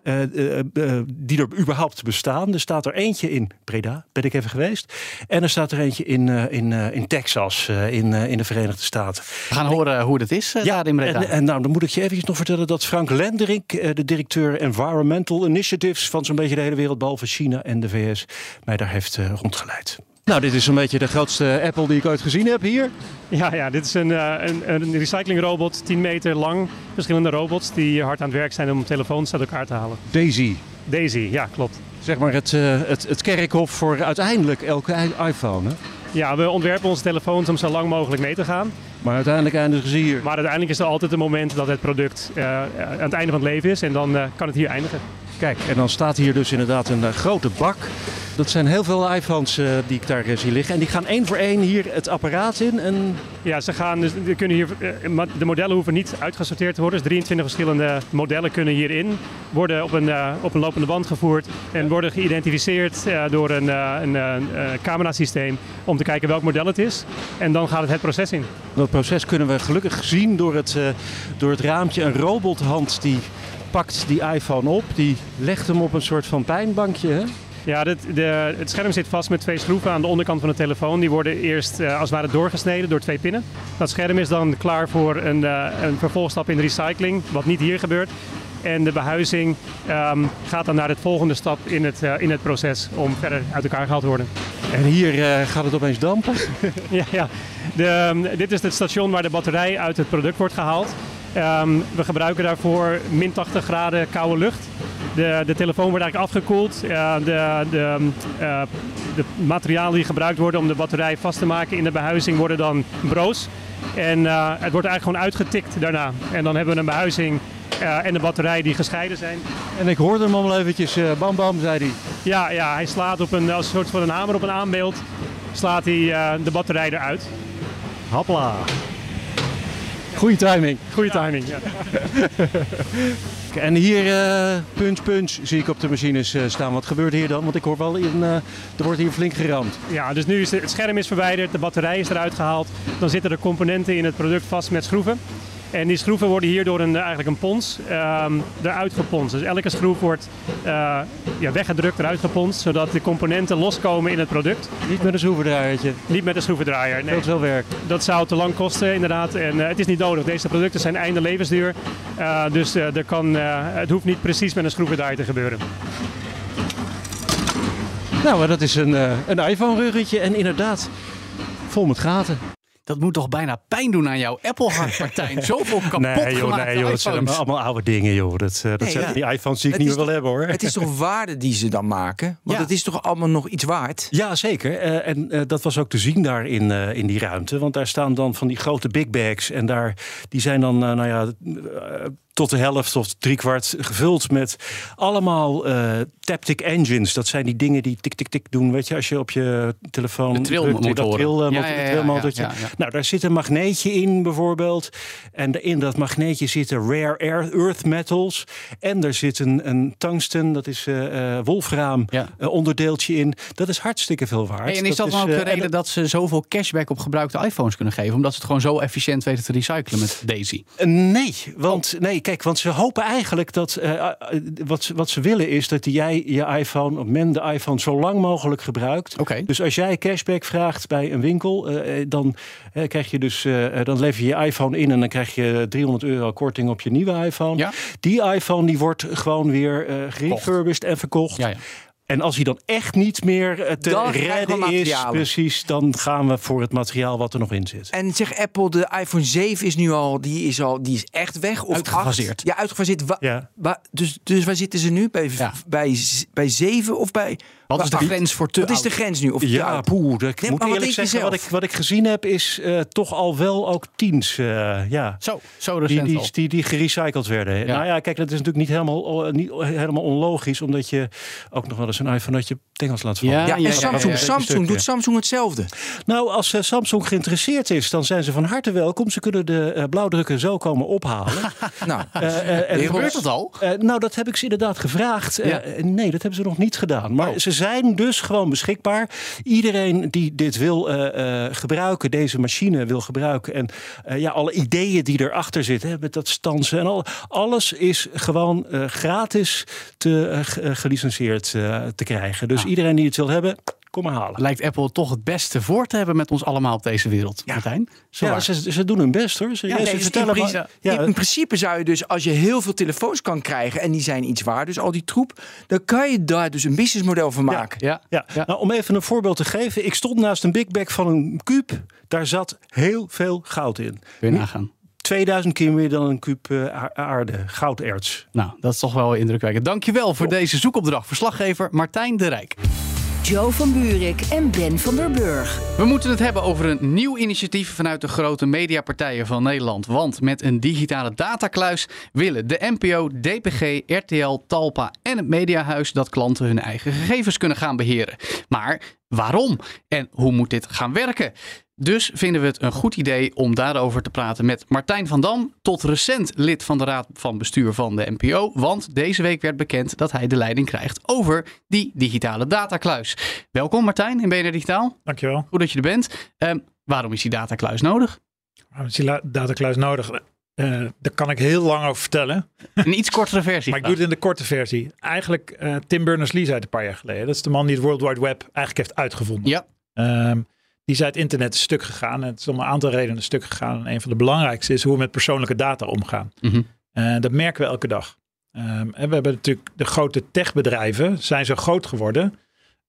die er überhaupt bestaan. Er staat er eentje in Breda, ben ik even geweest. En er staat er eentje in, in, in Texas, in, in de Verenigde Staten. We gaan horen hoe dat is daar in Breda. En, en nou, dan moet ik je eventjes nog vertellen dat Frank Lenderink, eh, de directeur Environmental Initiatives van zo'n beetje de hele wereld, behalve China en de VS, mij daar heeft eh, rondgeleid. Nou, dit is een beetje de grootste Apple die ik ooit gezien heb hier. Ja, ja, dit is een, eh, een, een recyclingrobot, 10 meter lang. Verschillende robots die hard aan het werk zijn om telefoons uit elkaar te halen. Daisy, Daisy, ja, klopt. zeg maar het, eh, het, het kerkhof voor uiteindelijk elke iPhone. Hè? Ja, we ontwerpen onze telefoons om zo lang mogelijk mee te gaan. Maar uiteindelijk eindigen ze hier. Maar uiteindelijk is er altijd een moment dat het product eh, aan het einde van het leven is. En dan eh, kan het hier eindigen. Kijk, en dan staat hier dus inderdaad een eh, grote bak. Dat zijn heel veel iPhones eh, die ik daar eh, zie liggen. En die gaan één voor één hier het apparaat in. En Ja, ze gaan dus, we kunnen hier, de modellen hoeven niet uitgesorteerd te worden. Dus 23 verschillende modellen kunnen hierin worden op een, op een lopende band gevoerd. En worden geïdentificeerd door een, een, camerasysteem om te kijken welk model het is. En dan gaat het het proces in. dat proces kunnen we gelukkig zien door het, door het raampje. Een robothand die pakt die iPhone op. Die legt hem op een soort van pijnbankje. Hè? Ja, de, het scherm zit vast met twee schroeven aan de onderkant van de telefoon. Die worden eerst eh, als het ware doorgesneden door twee pinnen. Dat scherm is dan klaar voor een, eh, een vervolgstap in de recycling, wat niet hier gebeurt. En de behuizing ehm, gaat dan naar de volgende stap in het, eh, in het proces om verder uit elkaar gehaald te worden. En hier eh, gaat het opeens dampen. Ja, ja. De, ehm, dit is het station waar de batterij uit het product wordt gehaald. Ehm, we gebruiken daarvoor min 80 graden koude lucht. De, de telefoon wordt eigenlijk afgekoeld. Uh, de, de, uh, de materialen die gebruikt worden om de batterij vast te maken in de behuizing worden dan broos. En uh, het wordt eigenlijk gewoon uitgetikt daarna. En dan hebben we een behuizing uh, en de batterij die gescheiden zijn. En ik hoorde hem al eventjes, uh, bam bam, zei hij. Ja, ja, hij slaat op een, als een soort van een hamer op een aanbeeld, slaat hij uh, de batterij eruit. Hopla. Goeie timing. Goeie timing, ja. En hier uh, punch punch zie ik op de machines uh, staan. Wat gebeurt hier dan? Want ik hoor wel, in, uh, er wordt hier flink geramd. Ja, dus nu is het scherm is verwijderd, de batterij is eruit gehaald. Dan zitten de componenten in het product vast met schroeven. En die schroeven worden hier door een, eigenlijk een pons um, eruit geponst. Dus elke schroef wordt uh, ja, weggedrukt, eruit geponst, zodat de componenten loskomen in het product. Niet met een schroevendraaiertje? Niet met een schroevendraaier, nee. Dat veel werk. Dat zou te lang kosten, inderdaad. En uh, het is niet nodig. Deze producten zijn einde levensduur. Uh, dus er kan, het hoeft niet precies met een schroevendraaier te gebeuren. Nou, dat is een, een iPhone-ruggetje en inderdaad vol met gaten. Dat moet toch bijna pijn doen aan jouw Apple-hart, Martijn? Zoveel kapot nee, joh, nee, joh, dat zijn allemaal oude dingen, joh. Dat, uh, dat Nee, zijn ja. die iPhones die ik Het niet meer wil hebben, hoor. Het is toch waarde die ze dan maken? Want Ja. het is toch allemaal nog iets waard? Ja, zeker. Eh, en eh, dat was ook te zien daar in, eh, in die ruimte. Want daar staan dan van die grote big bags. En daar, die zijn dan, eh, nou ja, eh, tot de helft of driekwart gevuld met allemaal eh taptic engines. Dat zijn die dingen die tik, tik, tik doen. Weet je, als je op je telefoon De trilmotoren. drukt, dat tril, eh, Ja, ja, ja. Nou, daar zit een magneetje in bijvoorbeeld. En in dat magneetje zitten rare earth metals. En er zit een, een tungsten, dat is eh eh, wolfraam Ja. eh, onderdeeltje in. Dat is hartstikke veel waard. Hey, en is dat, dan ook eh, de en reden dat ze zoveel cashback op gebruikte iPhones kunnen geven? Omdat ze het gewoon zo efficiënt weten te recyclen met Daisy. Eh, Nee, want, nee, kijk, want ze hopen eigenlijk dat. eh, wat, ze- wat ze willen is dat jij je iPhone, of men de iPhone, zo lang mogelijk gebruikt. Oké. Dus als jij cashback vraagt bij een winkel, eh, dan krijg je dus. dan lever je je iPhone in en dan krijg je 300 euro korting op je nieuwe iPhone. Ja. Die iPhone die wordt gewoon weer gerefurbished en verkocht. Ja, ja. En als hij dan echt niet meer eh, te Dan redden is, precies, dan gaan we voor het materiaal wat er nog in zit. En zeg Apple, de iPhone 7 is nu al, die is al, die is echt weg. Of Uitgefaseerd. 8? Ja, uitgefaseerd. Wa- Ja. wa- dus, dus waar zitten ze nu? Bij, Ja. bij, bij 7 of bij... Wat is de grens voor te Wat is de grens nu? Of Ja, poeh, dat- ik Nee, moet eerlijk zeggen, wat ik, wat ik gezien heb is eh, toch al wel ook tiens. eh, ja. Zo, zo Die, recent die, al. die, die gerecycled werden. Nou ja, kijk, dat is natuurlijk niet helemaal, eh, niet helemaal onlogisch. Omdat je ook nog wel eens een iPhone uit je tengels laat vallen. Ja, Ja, en ja, ja, Samsung, ja, ja. Samsung doet ja. Samsung hetzelfde. Nou, als eh, Samsung geïnteresseerd is, dan zijn ze van harte welkom. Ze kunnen de eh, blauwdrukken zo komen ophalen. Nou, en- Gebeurt dat al? Eh, nou, dat heb ik ze inderdaad gevraagd. Ja. nee, dat hebben ze nog niet gedaan. Maar Oh. ze zijn dus gewoon beschikbaar. Iedereen die dit wil eh, eh, gebruiken, deze machine wil gebruiken. En eh, ja, alle ideeën die erachter zitten, hè, met dat stansen en al. Alles is gewoon gratis te, te krijgen. Dus Ah. iedereen die het wil hebben, kom maar halen. Lijkt Apple toch het beste voor te hebben met ons allemaal op deze wereld, Martijn? Zo Ja, waar. ze, ze doen hun best hoor. Ze, Ja, ja, nee, ze dus vertellen in, maar- principe, ja, in principe zou je dus, als je heel veel telefoons kan krijgen en die zijn iets waard, dus al die troep, dan kan je daar dus een businessmodel van maken. Ja, Ja, Ja. Nou, om even een voorbeeld te geven. Ik stond naast een big bag van een kuub. Daar zat heel veel goud in. kun je nagaan. 2000 keer meer dan een kuub eh, aarde, gouderts. Nou, dat is toch wel indrukwekkend. Dankjewel voor deze zoekopdracht. Verslaggever Martijn de Rijk. Joe van Buurik en Ben van der Burg. We moeten het hebben over een nieuw initiatief vanuit de grote mediapartijen van Nederland. Want met een digitale datakluis willen de NPO, DPG, RTL, Talpa en het Mediahuis dat klanten hun eigen gegevens kunnen gaan beheren. Maar waarom? En hoe moet dit gaan werken? Dus vinden we het een goed idee om daarover te praten met Martijn van Dam, tot recent lid van de Raad van Bestuur van de NPO. Want deze week werd bekend dat hij de leiding krijgt over die digitale datakluis. Welkom Martijn in BNR Digitaal. Dankjewel. Goed dat je er bent. Ehm, waarom is die datakluis nodig? Waarom is die datakluis nodig? Eh, daar kan ik heel lang over vertellen. Een iets kortere versie. Maar ik doe het in de korte versie. Eigenlijk, eh, Tim Berners-Lee zei het een paar jaar geleden. Dat is de man die het World Wide Web eigenlijk heeft uitgevonden. Ja, Ehm, die zei het internet is stuk gegaan. En het is om een aantal redenen stuk gegaan. En een van de belangrijkste is hoe we met persoonlijke data omgaan. Mhm. Eh, dat merken we elke dag. Ehm, en we hebben natuurlijk de grote techbedrijven zijn zo groot geworden.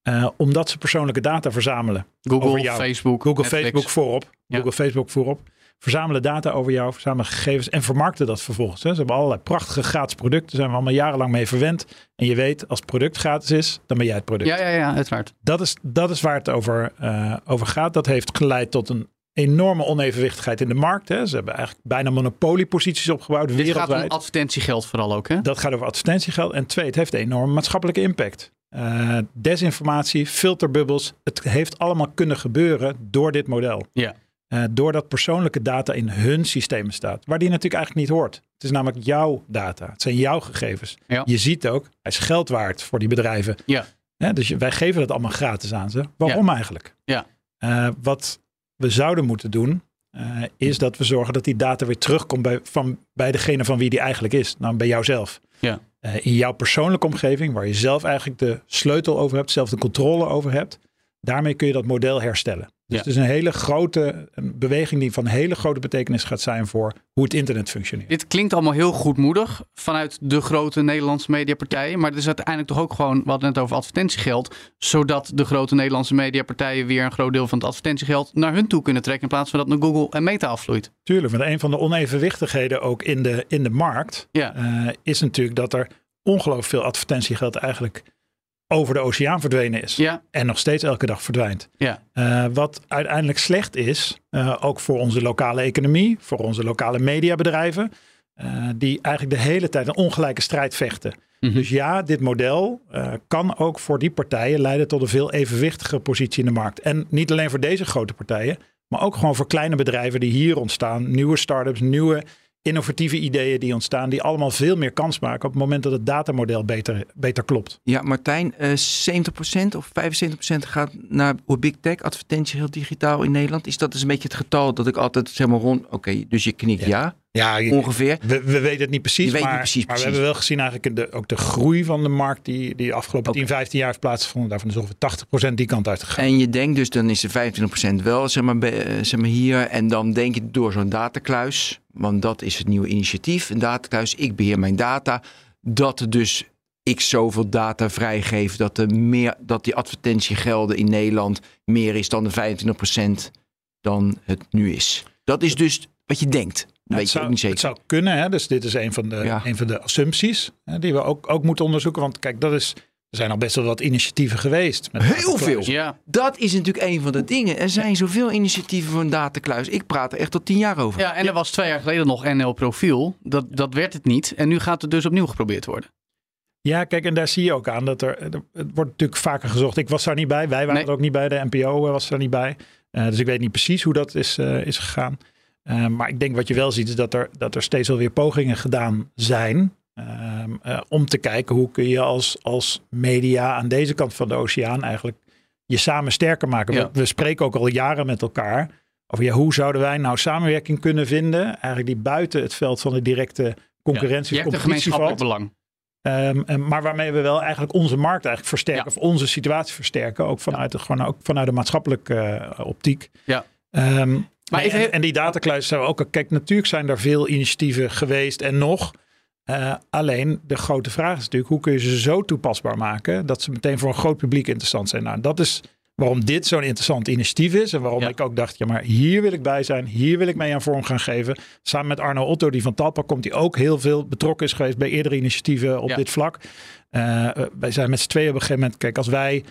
Eh, omdat ze persoonlijke data verzamelen. Google. Facebook, Google, Netflix. Facebook voorop. Ja. Google, Facebook voorop. Verzamelen data over jou, verzamelen gegevens en vermarkten dat vervolgens. Hè. Ze hebben allerlei prachtige gratis producten. Daar zijn we allemaal jarenlang mee verwend. En je weet, als het product gratis is, dan ben jij het product. Ja, ja, ja, uiteraard. Dat, is, dat is waar het over, eh, over gaat. Dat heeft geleid tot een enorme onevenwichtigheid in de markt. Hè. Ze hebben eigenlijk bijna monopolieposities opgebouwd Dit gaat wereldwijd. om advertentiegeld vooral ook, hè? Dat gaat over advertentiegeld. En twee, het heeft een enorme maatschappelijke impact. Eh, desinformatie, filterbubbels. Het heeft allemaal kunnen gebeuren door dit model. Ja. Eh, doordat persoonlijke data in hun systemen staat. Waar die natuurlijk eigenlijk niet hoort. Het is namelijk jouw data. Het zijn jouw gegevens. Ja. Je ziet ook, hij is geld waard voor die bedrijven. Ja. Dus je- wij geven dat allemaal gratis aan ze. Waarom eigenlijk? Ja. Eh, wat we zouden moeten doen, eh, is dat we zorgen dat die data weer terugkomt bij, van, bij degene van wie die eigenlijk is. Nou, bij jouzelf. Ja. In jouw persoonlijke omgeving, waar je zelf eigenlijk de sleutel over hebt, zelf de controle over hebt. Daarmee kun je dat model herstellen. Dus Ja. het is een hele grote een beweging die van hele grote betekenis gaat zijn voor hoe het internet functioneert. Dit klinkt allemaal heel goedmoedig vanuit de grote Nederlandse mediapartijen. Maar het is uiteindelijk toch ook gewoon, we hadden het over advertentiegeld. Zodat de grote Nederlandse mediapartijen weer een groot deel van het advertentiegeld naar hun toe kunnen trekken. In plaats van dat naar Google en Meta afvloeit. Tuurlijk, want een van de onevenwichtigheden ook in de, in de markt Ja. eh, is natuurlijk dat er ongelooflijk veel advertentiegeld eigenlijk over de oceaan verdwenen is. Ja, En nog steeds elke dag verdwijnt. ja, Eh, wat uiteindelijk slecht is, eh, ook voor onze lokale economie, voor onze lokale mediabedrijven, eh, die eigenlijk de hele tijd een ongelijke strijd vechten. Mhm. Dus ja, dit model kan ook voor die partijen leiden tot een veel evenwichtigere positie in de markt. En niet alleen voor deze grote partijen, maar ook gewoon voor kleine bedrijven die hier ontstaan, nieuwe start-ups, nieuwe innovatieve ideeën die ontstaan, die allemaal veel meer kans maken op het moment dat het datamodel beter, beter klopt. Ja, Martijn, eh 70% of 75% gaat naar big tech, advertentie heel digitaal in Nederland. Is dat dus een beetje het getal dat ik altijd zeg maar rond... Oké, dus je knikt ja, Ja, ongeveer. We, we weten het niet precies, maar, niet precies, maar we hebben wel gezien eigenlijk de, ook de groei van de markt die, die de afgelopen Oké. 10, 15 jaar heeft plaatsgevonden. Daarvan is ongeveer 80% die kant uit gegaan. En je denkt dus, dan is er 25% wel zeg maar, eh, zeg maar hier. En dan denk je door zo'n datakluis, want dat is het nieuwe initiatief. Een datakluis, ik beheer mijn data. Dat dus ik zoveel data vrijgeef, dat, er meer, dat die advertentiegelden in Nederland meer is dan de 25% dan het nu is. Dat is dus wat je denkt. Dat Nou, weet het, je zou, ook niet het zeker. zou kunnen, hè? dus dit is een van de, Ja. een van de assumpties hè, die we ook, ook moeten onderzoeken. Want kijk, dat is, er zijn al best wel wat initiatieven geweest. Met Heel veel. ja. Dat is natuurlijk een van de dingen. Er zijn zoveel initiatieven voor een datakluis. Ik praat er echt al tien jaar over. ja, en er was twee jaar geleden nog NL Profiel. Dat, dat werd het niet. En nu gaat het dus opnieuw geprobeerd worden. Ja, kijk, en daar zie je ook aan dat er, er- het wordt natuurlijk vaker gezocht. Ik was daar niet bij, wij waren Nee. er ook niet bij, de NPO was daar niet bij. Eh, dus ik weet niet precies hoe dat is, eh, is gegaan. Eh, maar ik denk wat je wel ziet is dat er, dat er steeds wel weer pogingen gedaan zijn. ehm, eh, om te kijken hoe kun je als, als media aan deze kant van de oceaan eigenlijk je samen sterker maken. Ja. We, we spreken ook al jaren met elkaar over ja, hoe zouden wij nou samenwerking kunnen vinden. Eigenlijk die buiten het veld van de directe concurrentie een competitie valt. belang. Ehm, en- maar waarmee we wel eigenlijk onze markt eigenlijk versterken. Ja. Of onze situatie versterken. Ook vanuit, de, gewoon ook vanuit de maatschappelijke eh, optiek. Ja. Ehm, Maar en, die datakluis zijn we ook. Kijk, natuurlijk zijn er veel initiatieven geweest en nog. Eh, alleen de grote vraag is natuurlijk: hoe kun je ze zo toepasbaar maken dat ze meteen voor een groot publiek interessant zijn? Nou, dat is waarom dit zo'n interessant initiatief is. En waarom Ja. ik ook dacht: ja, maar hier wil ik bij zijn. Hier wil ik mee aan vorm gaan geven. Samen met Arno Otto, die van Talpa komt, die ook heel veel betrokken is geweest bij eerdere initiatieven op Ja. dit vlak. Eh, wij zijn met z'n tweeën op een gegeven moment, kijk, als wij,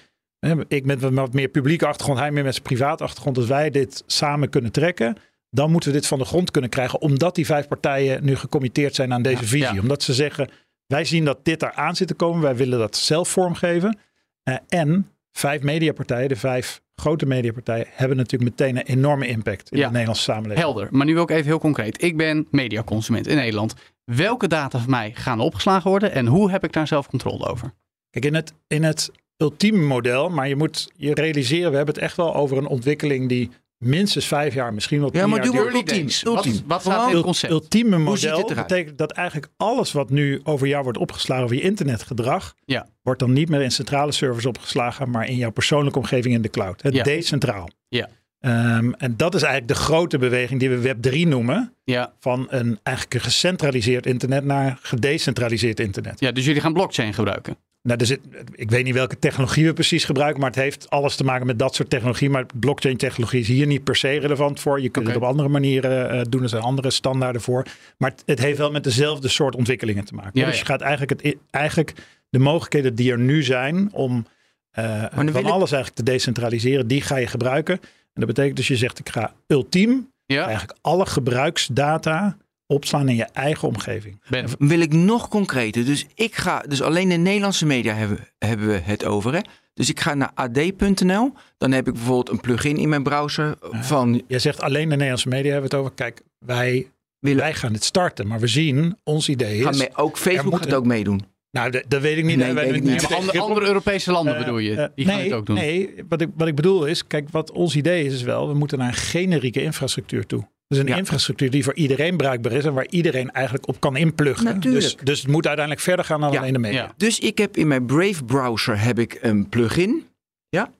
ik met wat meer publieke achtergrond, hij meer met zijn private achtergrond, als wij dit samen kunnen trekken, dan moeten we dit van de grond kunnen krijgen, omdat die vijf partijen nu gecommitteerd zijn aan deze Ja, visie. ja. Omdat ze zeggen, wij zien dat dit eraan zit te komen, wij willen dat zelf vormgeven. Eh, en vijf mediapartijen, de vijf grote mediapartijen, hebben natuurlijk meteen een enorme impact in Ja. de Nederlandse samenleving. Helder. Maar nu ook even heel concreet. Ik ben mediaconsument in Nederland. Welke data van mij gaan opgeslagen worden en hoe heb ik daar zelf controle over? Kijk, in het, in het ultieme model, maar je moet je realiseren, we hebben het echt wel over een ontwikkeling die minstens vijf jaar, misschien wel tien Ja, maar jaar maar ultiem. ultiem. Wat, wat staat in het concept? ultieme model betekent dat eigenlijk alles wat nu over jou wordt opgeslagen, over je internetgedrag, Ja. wordt dan niet meer in centrale servers opgeslagen, maar in jouw persoonlijke omgeving in de cloud. Het Ja. decentraal. Ja. Ehm, en dat is eigenlijk de grote beweging die we Web 3 noemen. Ja. Van een eigenlijk een gecentraliseerd internet naar gedecentraliseerd internet. ja, dus jullie gaan blockchain gebruiken. Nou, er zit, ik weet niet welke technologie we precies gebruiken, maar het heeft alles te maken met dat soort technologie. Maar blockchain technologie is hier niet per se relevant voor. Je kunt het op andere manieren eh, doen, er zijn andere standaarden voor. Maar het, het heeft wel met dezelfde soort ontwikkelingen te maken. Ja, dus ja. je gaat eigenlijk, het, eigenlijk de mogelijkheden die er nu zijn om eh, van ik- alles eigenlijk te decentraliseren, die ga je gebruiken. En dat betekent dus je zegt, ik ga ultiem Ja, eigenlijk alle gebruiksdata opslaan in je eigen omgeving. Ben. wil ik nog concreter. Dus ik ga, dus alleen de Nederlandse media hebben, hebben we het over. Hè? Dus ik ga naar ad.nl. Dan heb ik bijvoorbeeld een plugin in mijn browser van Jij zegt alleen de Nederlandse media hebben we het over. Kijk, wij, willen. wij gaan het starten, maar we zien, ons idee Gaan is... mee, ook Facebook moet gaat een- ook meedoen. Nou, dat, dat weet ik niet. Nee, weet ik niet. Maar andere, andere Europese landen Eh, bedoel je? eh, Die gaan nee, het ook doen. Nee, wat ik, wat ik bedoel is, kijk, wat ons idee is, is wel, we moeten naar een generieke infrastructuur toe. Dus een Ja. infrastructuur die voor iedereen bruikbaar is en waar iedereen eigenlijk op kan inpluggen. Natuurlijk. Dus, dus het moet uiteindelijk verder gaan dan Ja. alleen de media. Ja. Dus ik heb in mijn Brave browser heb ik een plugin. Ja.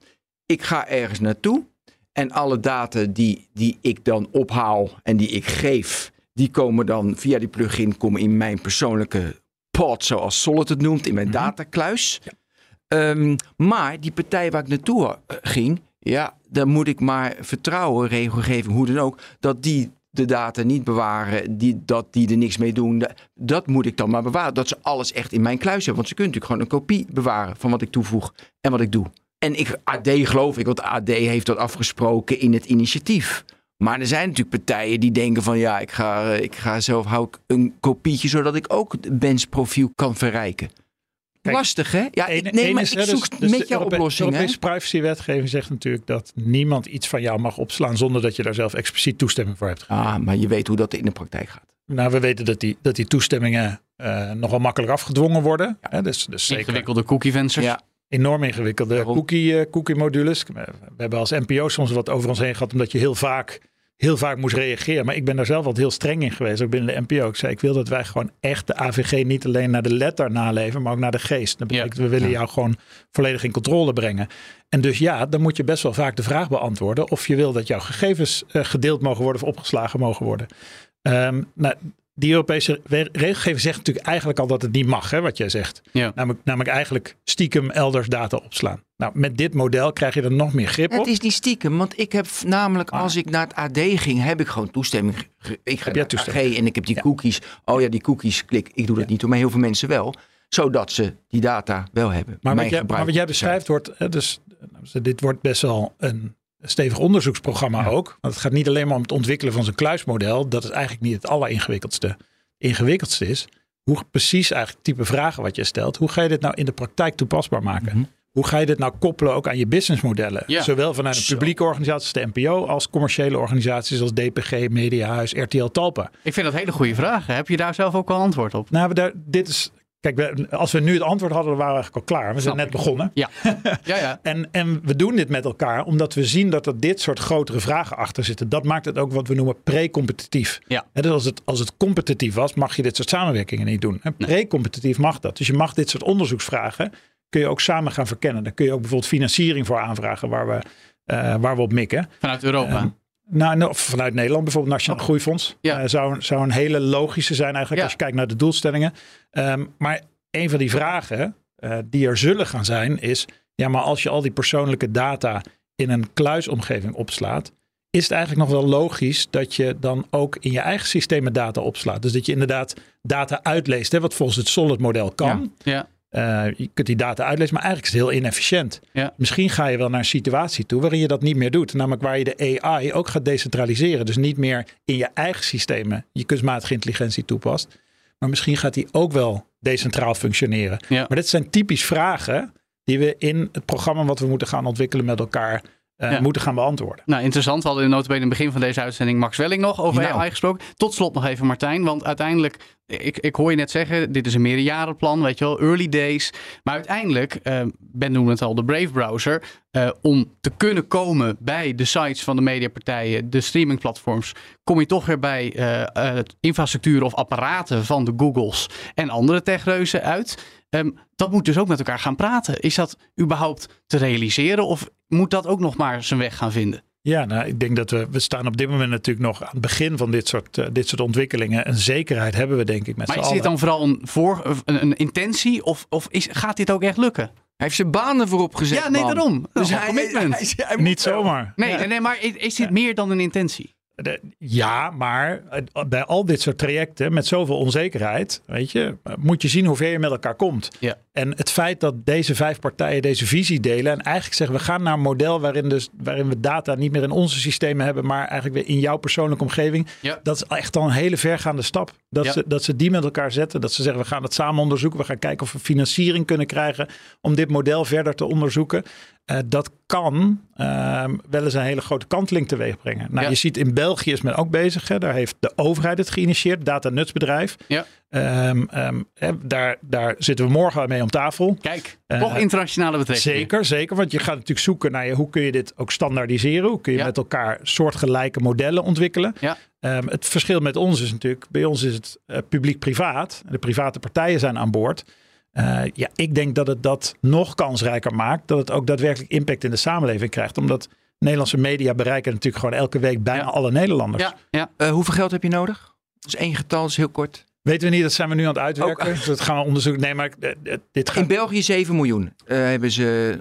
Ik ga ergens naartoe. En alle data die, die ik dan ophaal en die ik geef, die komen dan via die plugin komen in mijn persoonlijke pod, zoals Solid het noemt, in mijn datakluis. Ehm, maar die partij waar ik naartoe eh, ging, ja, daar moet ik maar vertrouwen, regelgeving, hoe dan ook, dat die de data niet bewaren, die, dat die er niks mee doen. Dat, moet ik dan maar bewaren. Dat ze alles echt in mijn kluis hebben. Want ze kunnen natuurlijk gewoon een kopie bewaren van wat ik toevoeg en wat ik doe. En ik, AD geloof ik, want AD heeft dat afgesproken in het initiatief. Maar er zijn natuurlijk partijen die denken van ja, ik ga, ik ga zelf hou ik een kopietje zodat ik ook het Bens-profiel kan verrijken. Kijk, Lastig hè? Ja, ik, nee, maar is, ik zoek dus- dus met de jouw Europe- oplossing. hè? Europese privacywetgeving zegt natuurlijk dat niemand iets van jou mag opslaan zonder dat je daar zelf expliciet toestemming voor hebt. Ah, maar je weet hoe dat in de praktijk gaat. Nou, we weten dat die, dat die toestemmingen eh, nogal makkelijk afgedwongen worden. Hè, dus, dus zeker Ingewikkelde cookie vensters. Ja. enorm ingewikkelde cookie, eh, cookie modules. We hebben als NPO soms wat over ons heen gehad, omdat je heel vaak, heel vaak moest reageren. Maar ik ben daar zelf altijd heel streng in geweest, ook binnen de NPO. Ik zei, ik wil dat wij gewoon echt de AVG niet alleen naar de letter naleven, maar ook naar de geest. Dat betekent, we willen jou gewoon volledig in controle brengen. En dus ja, dan moet je best wel vaak de vraag beantwoorden of je wil dat jouw gegevens eh, gedeeld mogen worden of opgeslagen mogen worden. Ehm, nou, die Europese re- regelgeving zegt natuurlijk eigenlijk al dat het niet mag, hè, wat jij zegt. Ja. Namelijk, namelijk eigenlijk stiekem elders data opslaan. Nou, met dit model krijg je er nog meer grip Het op. is niet stiekem, want ik heb namelijk Ah. als ik naar het AD ging, heb ik gewoon toestemming. Ik ga jij het toestemming? AG en ik heb die Ja. cookies. Oh ja, die cookies klik. Ik doe dat niet, hoor, maar heel veel mensen wel. Zodat ze die data wel hebben. Maar wat, jij, maar wat jij beschrijft wordt, hè, dus, nou, dit wordt best wel een stevig onderzoeksprogramma ook. Want het gaat niet alleen maar om het ontwikkelen van zo'n kluismodel. Dat is eigenlijk niet het alleringewikkeldste. ingewikkeldste is hoe precies eigenlijk type vragen wat je stelt. Hoe ga je dit nou in de praktijk toepasbaar maken? Mhm. Hoe ga je dit nou koppelen ook aan je businessmodellen? Ja. Zowel vanuit een publieke organisatie als de NPO, als commerciële organisaties als DPG, Mediahuis, RTL Talpa. Ik vind dat hele goede vragen. Heb je daar zelf ook al antwoord op? Nou, daar, dit is. Kijk, we- als we nu het antwoord hadden, dan waren we eigenlijk al klaar. We zijn Snap net ik. begonnen. Ja, ja. ja. En, en we doen dit met elkaar omdat we zien dat er dit soort grotere vragen achter zitten. Dat maakt het ook wat we noemen pre-competitief. Ja. Dus als, het, als het competitief was, mag je dit soort samenwerkingen niet doen. Pre-competitief mag dat. Dus je mag dit soort onderzoeksvragen, kun je ook samen gaan verkennen. Daar kun je ook bijvoorbeeld financiering voor aanvragen waar we, eh, waar we op mikken. Vanuit Europa. Ehm, Nou, nou, vanuit Nederland bijvoorbeeld Nationaal Groeifonds. Oh. Ja. Eh, zou, zou een hele logische zijn eigenlijk Ja. als je kijkt naar de doelstellingen. Ehm, maar een van die vragen eh, die er zullen gaan zijn is... ja, maar als je al die persoonlijke data in een kluisomgeving opslaat... is het eigenlijk nog wel logisch dat je dan ook in je eigen systemen data opslaat. Dus dat je inderdaad data uitleest, hè, wat volgens het Solid model kan. ja. Eh, je kunt die data uitlezen, maar eigenlijk is het heel inefficiënt. Ja. Misschien ga je wel naar een situatie toe waarin je dat niet meer doet. Namelijk waar je de AI ook gaat decentraliseren. Dus niet meer in je eigen systemen je kunstmatige intelligentie toepast. Maar misschien gaat die ook wel decentraal functioneren. Ja. Maar dit zijn typisch vragen die we in het programma wat we moeten gaan ontwikkelen met elkaar eh, Ja. moeten gaan beantwoorden. Nou, interessant. We hadden in in het begin van deze uitzending Max Welling nog over Nou. AI gesproken. Tot slot nog even Martijn, want uiteindelijk, ik, ik hoor je net zeggen, dit is een meerjarenplan, weet je wel, early days. Maar uiteindelijk, eh, Ben noemde het al, de Brave browser, eh, om te kunnen komen bij de sites van de mediapartijen, de streamingplatforms, kom je toch weer bij eh, infrastructuur of apparaten van de Googles en andere techreuzen uit. Ehm, dat moet dus ook met elkaar gaan praten. Is dat überhaupt te realiseren of moet dat ook nog maar zijn weg gaan vinden? Ja, nou, ik denk dat we, we staan op dit moment natuurlijk nog aan het begin van dit soort, uh, dit soort ontwikkelingen. Een zekerheid hebben we denk ik met Maar z'n is allen. dit dan vooral een, voor, een, een intentie of, of is, gaat dit ook echt lukken? Hij heeft zijn banen voorop gezet. Ja, nee, man. daarom. Dus hij, commitment. hij- hij moet Niet zomaar. Nee, nee, nee, maar is, is dit meer dan een intentie? Ja, maar bij al dit soort trajecten met zoveel onzekerheid, weet je, moet je zien hoe ver je met elkaar komt. Ja. En het feit dat deze vijf partijen deze visie delen en eigenlijk zeggen we gaan naar een model waarin, dus, waarin we data niet meer in onze systemen hebben, maar eigenlijk weer in jouw persoonlijke omgeving. Ja. Dat is echt al een hele vergaande stap. Dat, Ja. ze, dat ze die met elkaar zetten. Dat ze zeggen we gaan het samen onderzoeken. We gaan kijken of we financiering kunnen krijgen om dit model verder te onderzoeken. Eh, dat kan ehm, wel eens een hele grote kanteling teweeg brengen. Nou, Ja. Je ziet in België is men ook bezig. Hè. Daar heeft de overheid het geïnitieerd, Data Nutsbedrijf. Ja. Hè, daar, daar zitten we morgen mee om tafel. Kijk, Eh, toch internationale betrekkingen. Zeker, zeker. Want je gaat natuurlijk zoeken naar je, hoe kun je dit ook standaardiseren? Hoe kun je Ja. met elkaar soortgelijke modellen ontwikkelen? Ja. Het verschil met ons is natuurlijk, bij ons is het eh, publiek-privaat. De private partijen zijn aan boord. Eh, ja, ik denk dat het dat nog kansrijker maakt. Dat het ook daadwerkelijk impact in de samenleving krijgt. Omdat Nederlandse media bereiken natuurlijk gewoon elke week bijna Ja. alle Nederlanders. Ja, ja. Eh, hoeveel geld heb je nodig? Dat is één getal, dat is heel kort. Weten we niet, dat zijn we nu aan het uitwerken. Ook- Dus dat gaan we onderzoeken. Nee, maar eh, dit gaat... In België 7 miljoen hebben ze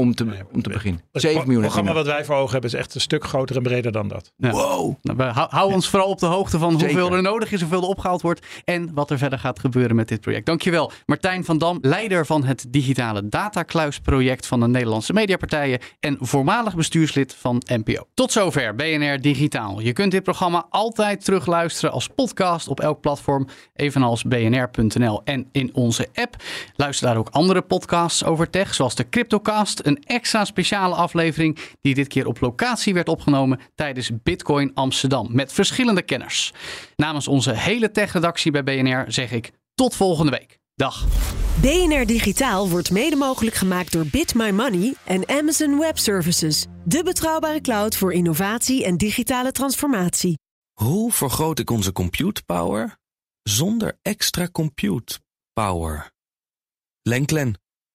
om te, om te beginnen. 7 miljoen. Het programma wat wij voor ogen hebben is echt een stuk groter en breder dan dat. Ja. Wow. Nou, we hou, hou ons vooral op de hoogte van Zeker. hoeveel er nodig is, hoeveel er opgehaald wordt en wat er verder gaat gebeuren met dit project. Dankjewel, Martijn van Dam, leider van het digitale datakluisproject van de Nederlandse mediapartijen en voormalig bestuurslid van NPO. Tot zover BNR Digitaal. Je kunt dit programma altijd terugluisteren als podcast op elk platform, evenals bnr.nl en in onze app. Luister daar ook andere podcasts over tech, zoals de Cryptocast, een extra speciale aflevering die dit keer op locatie werd opgenomen tijdens Bitcoin Amsterdam met verschillende kenners. Namens onze hele tech-redactie bij BNR zeg ik tot volgende week. Dag. BNR Digitaal wordt mede mogelijk gemaakt door Bit My Money en Amazon Web Services. De betrouwbare cloud voor innovatie en digitale transformatie. Hoe vergroot ik onze compute power zonder extra compute power? Lenklen,